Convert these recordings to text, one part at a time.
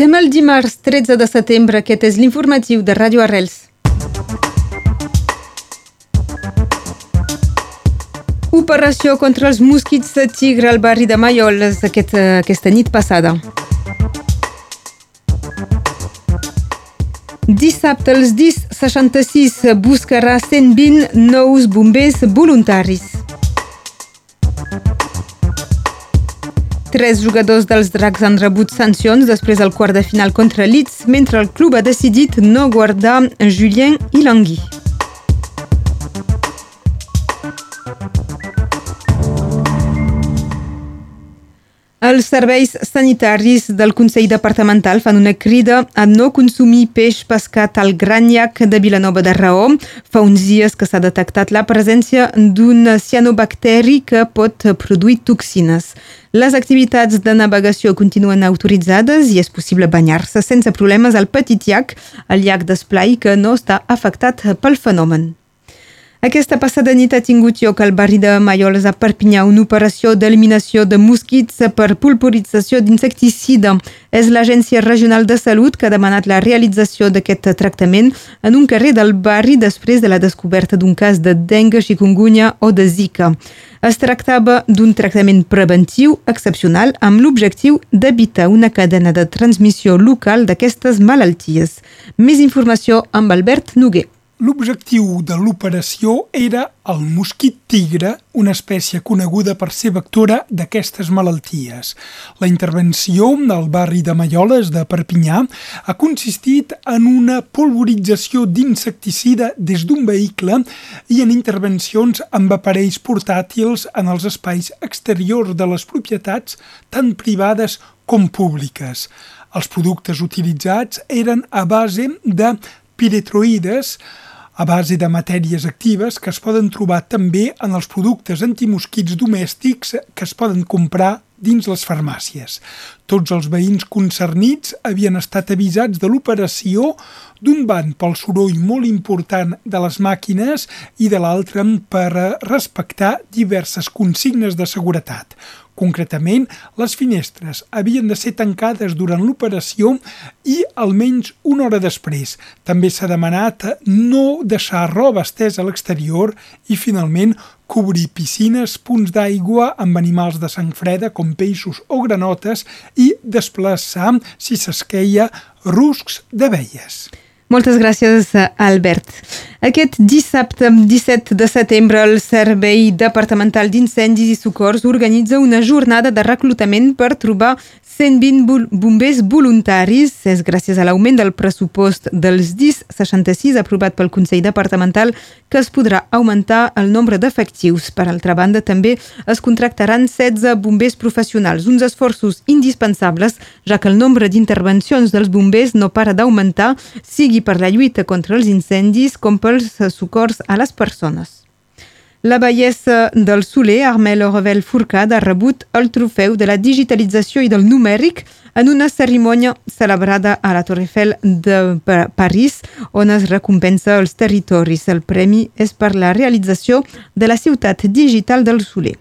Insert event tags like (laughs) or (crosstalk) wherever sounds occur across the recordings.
Som el dimarts 13 de setembre, aquest és l'informatiu de Ràdio Arrels. Operació contra els mosquits de tigre al barri de Maioles aquest, aquesta nit passada. Dissabte, els DIS 66 buscarà 120 nous bombers voluntaris. Tres jugadors dels Dracs han rebut sancions després del quart de final contra Leeds, mentre el club ha decidit no guardar Julien Ilangui. Els serveis sanitaris del Consell Departamental fan una crida a no consumir peix pescat al Gran Llac de Vilanova de Raó. Fa uns dies que s'ha detectat la presència d'un cianobacteri que pot produir toxines. Les activitats de navegació continuen autoritzades i és possible banyar-se sense problemes al Petit Llac, el llac d'esplai que no està afectat pel fenomen. Aquesta passada nit ha tingut lloc al barri de Maioles a Perpinyà una operació d'eliminació de mosquits per pulverització d'insecticida. És l'Agència Regional de Salut que ha demanat la realització d'aquest tractament en un carrer del barri després de la descoberta d'un cas de dengue, chikungunya o de zika. Es tractava d'un tractament preventiu excepcional amb l'objectiu d'evitar una cadena de transmissió local d'aquestes malalties. Més informació amb Albert Noguer. L'objectiu de l'operació era el mosquit tigre, una espècie coneguda per ser vectora d'aquestes malalties. La intervenció del barri de Malloles de Perpinyà ha consistit en una polvorització d'insecticida des d'un vehicle i en intervencions amb aparells portàtils en els espais exteriors de les propietats, tant privades com públiques. Els productes utilitzats eren a base de piretroides, a base de matèries actives que es poden trobar també en els productes antimosquits domèstics que es poden comprar dins les farmàcies. Tots els veïns concernits havien estat avisats de l'operació d'un banc pel soroll molt important de les màquines i de l'altre per respectar diverses consignes de seguretat. Concretament, les finestres havien de ser tancades durant l'operació i almenys una hora després. També s'ha demanat no deixar roba estesa a l'exterior i, finalment, cobrir piscines, punts d'aigua amb animals de sang freda com peixos o granotes i desplaçar, si s'esqueia, ruscs d'abelles. Moltes gràcies, Albert. Aquest dissabte 17 de setembre el Servei Departamental d'Incendis i Socors organitza una jornada de reclutament per trobar 120 bombers voluntaris. És gràcies a l'augment del pressupost dels DIS 66 aprovat pel Consell Departamental que es podrà augmentar el nombre d'efectius. Per altra banda, també es contractaran 16 bombers professionals, uns esforços indispensables, ja que el nombre d'intervencions dels bombers no para d'augmentar, sigui per la lluita contra els incendis com pels socors a les persones. La bellesa del Soler, Armel Revel Furcad, ha rebut el trofeu de la digitalització i del numèric en una cerimònia celebrada a la Torre Eiffel de París, on es recompensa els territoris. El premi és per la realització de la ciutat digital del Soler.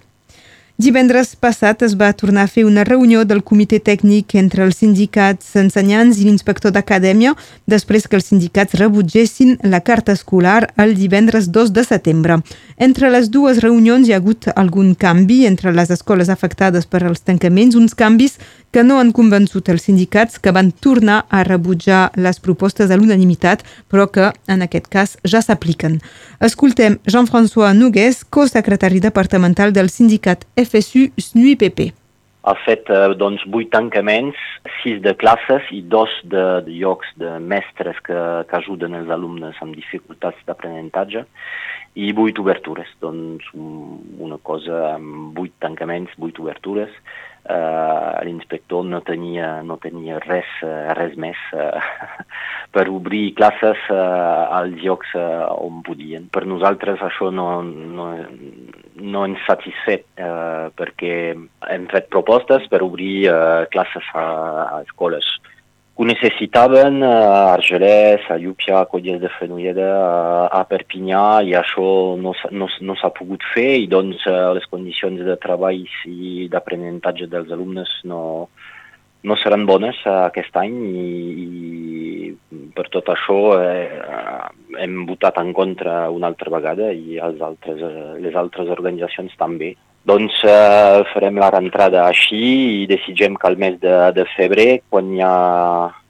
Divendres passat es va tornar a fer una reunió del comitè tècnic entre els sindicats ensenyants i l'inspector d'acadèmia després que els sindicats rebutgessin la carta escolar el divendres 2 de setembre. Entre les dues reunions hi ha hagut algun canvi entre les escoles afectades per als tancaments, uns canvis que no han convençut els sindicats que van tornar a rebutjar les propostes a l'unanimitat, però que en aquest cas ja s'apliquen. Escoltem Jean-François Nogués, co-secretari departamental del sindicat FSU SNUIPP. Ha fet eh, doncs, vuit tancaments, sis de classes i dos de, de llocs de mestres que, que ajuden els alumnes amb dificultats d'aprenentatge i vuit obertures, doncs una cosa amb vuit tancaments, vuit obertures. Eh, l'inspector no tenia, no tenia res, eh, res més eh, (laughs) per obrir classes eh, als llocs eh, on podien. Per nosaltres això no, no, no ens satisfet eh, perquè hem fet propostes per obrir eh, classes a, a escoles ho necessitaven a Argelès, a Llupia, a Colles de Fenolleda, a, a Perpinyà, i això no, no, no s'ha pogut fer, i doncs les condicions de treball i d'aprenentatge dels alumnes no, no seran bones aquest any i, i per tot això eh, hem votat en contra una altra vegada i els altres, eh, les altres organitzacions també. Doncs eh, farem la rentrada així i decidem que al mes de, de febrer, quan hi ha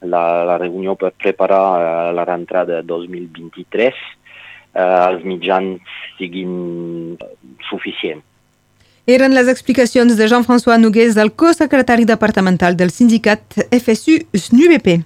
la, la reunió per preparar eh, la rentrada 2023, eh, els mitjans siguin suficients. Eren les explicacions de Jean-François Nogués, el co-secretari departamental del sindicat FSU-SNUBP.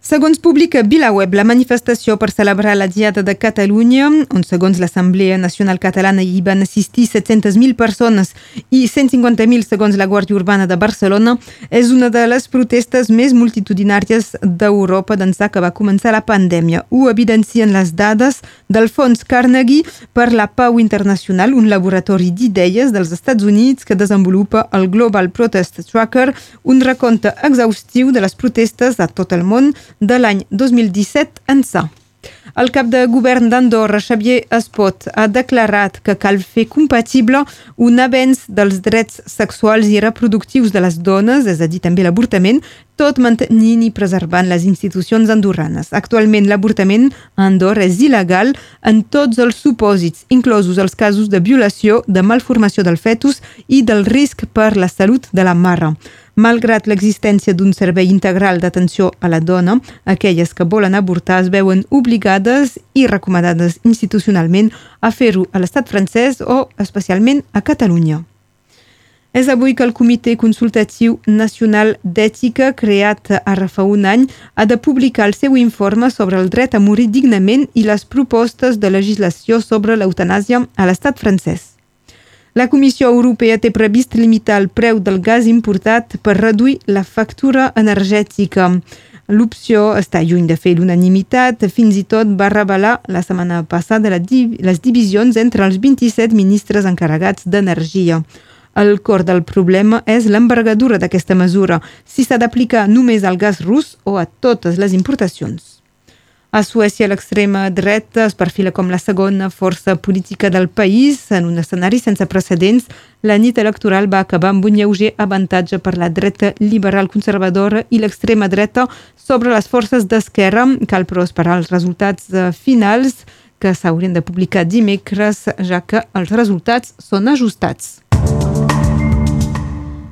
Segons publica VilaWeb, la manifestació per celebrar la Diada de Catalunya, on segons l'Assemblea Nacional Catalana hi van assistir 700.000 persones i 150.000 segons la Guàrdia Urbana de Barcelona, és una de les protestes més multitudinàries d'Europa d'ençà que va començar la pandèmia. Ho evidencien les dades del Fons Carnegie per la Pau Internacional, un laboratori d'idees dels Estats Units que desenvolupa el Global Protest Tracker, un recompte exhaustiu de les protestes a tot el món de l'any 2017 ençà. El cap de govern d'Andorra, Xavier Espot, ha declarat que cal fer compatible un avenç dels drets sexuals i reproductius de les dones, és a dir, també l'avortament, tot mantenint i preservant les institucions andorranes. Actualment, l'avortament a Andorra és il·legal en tots els supòsits, inclosos els casos de violació, de malformació del fetus i del risc per la salut de la mare. Malgrat l'existència d'un servei integral d'atenció a la dona, aquelles que volen avortar es veuen obligades i recomanades institucionalment a fer-ho a l'estat francès o especialment a Catalunya. És avui que el Comitè Consultatiu Nacional d'Ètica, creat ara fa un any, ha de publicar el seu informe sobre el dret a morir dignament i les propostes de legislació sobre l'eutanàsia a l'estat francès. La Comissió Europea té previst limitar el preu del gas importat per reduir la factura energètica. L'opció està lluny de fer l'unanimitat, fins i tot va revelar la setmana passada les divisions entre els 27 ministres encarregats d'energia. El cor del problema és l'envergadura d'aquesta mesura, si s'ha d'aplicar només al gas rus o a totes les importacions. A Suècia, l'extrema dreta es perfila com la segona força política del país. En un escenari sense precedents, la nit electoral va acabar amb un lleuger avantatge per la dreta liberal conservadora i l'extrema dreta sobre les forces d'esquerra. Cal però esperar els resultats eh, finals que s'haurien de publicar dimecres, ja que els resultats són ajustats.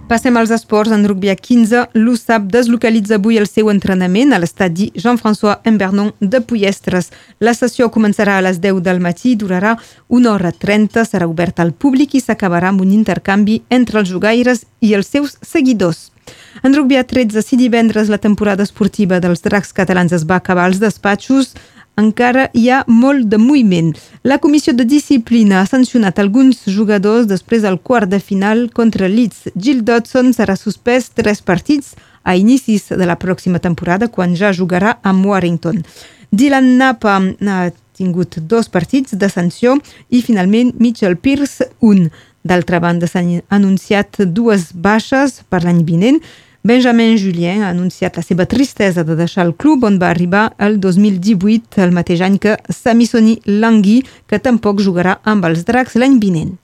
Passem als esports. En rugby a 15, l'USAP deslocalitza avui el seu entrenament a l'estadi Jean-François Embernon de Puyestres. La sessió començarà a les 10 del matí, durarà una hora 30, serà oberta al públic i s'acabarà amb un intercanvi entre els jugaires i els seus seguidors. En rugby a 13, si divendres la temporada esportiva dels dracs catalans es va acabar als despatxos, encara hi ha molt de moviment. La comissió de disciplina ha sancionat alguns jugadors després del quart de final contra Leeds. Jill Dodson serà suspès tres partits a inicis de la pròxima temporada quan ja jugarà amb Warrington. Dylan Napa ha tingut dos partits de sanció i finalment Mitchell Pierce un. D'altra banda s'han anunciat dues baixes per l'any vinent Benjamin Julien ha anunciat la seva tristesa de deixar el club on va arribar el 2018, el mateix any que Samisoni Langui, que tampoc jugarà amb els dracs l'any vinent.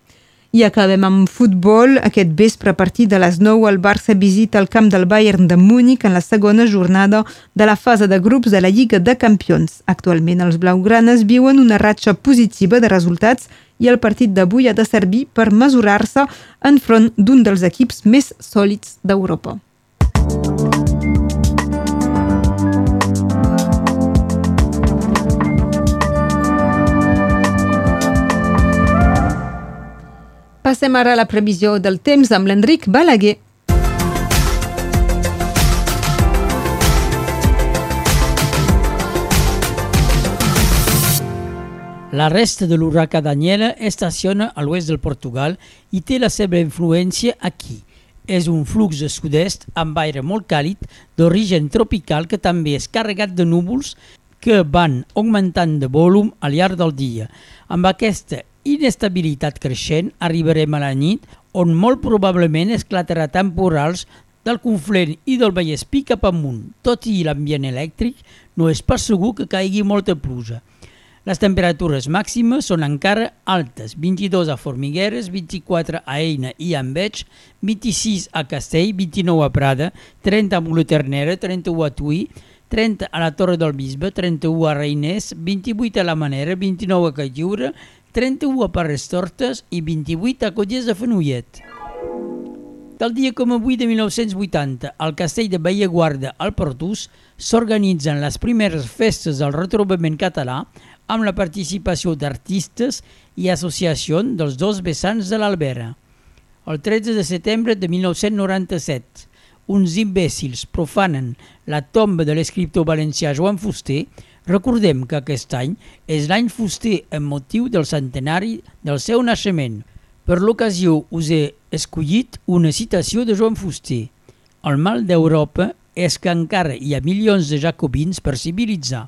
I acabem amb futbol. Aquest vespre a partir de les 9 el Barça visita el camp del Bayern de Múnich en la segona jornada de la fase de grups de la Lliga de Campions. Actualment els blaugranes viuen una ratxa positiva de resultats i el partit d'avui ha de servir per mesurar-se enfront d'un dels equips més sòlids d'Europa. Passem ara a la previsió del temps amb l'Enric Balaguer. La resta de l'huracà Daniela estaciona a l'oest del Portugal i té la seva influència aquí. És un flux de sud-est amb aire molt càlid d'origen tropical que també és carregat de núvols que van augmentant de volum al llarg del dia. Amb aquesta inestabilitat creixent arribarem a la nit on molt probablement esclatarà temporals del Conflent i del Vallespí cap amunt. Tot i l'ambient elèctric, no és pas segur que caigui molta pluja. Les temperatures màximes són encara altes, 22 a Formigueres, 24 a Eina i Enveig, 26 a Castell, 29 a Prada, 30 a Moloternera, 31 a Tuí, 30 a la Torre del Bisbe, 31 a Reiners, 28 a la Manera, 29 a Calliure, 31 a Parres Tortes i 28 a Collers de Fenollet. Tal dia com avui de 1980, al castell de Bellaguarda, al Portús, s'organitzen les primeres festes del retrobament català amb la participació d'artistes i associacions dels dos vessants de l'Albera. El 13 de setembre de 1997, uns imbècils profanen la tomba de l'escriptor valencià Joan Fuster, recordem que aquest any és l'any Fuster en motiu del centenari del seu naixement – per l'ocasió us he escollit una citació de Joan Fuster. El mal d'Europa és que encara hi ha milions de jacobins per civilitzar.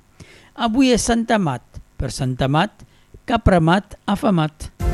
Avui és Sant Amat. Per Sant Amat, cap ramat afamat.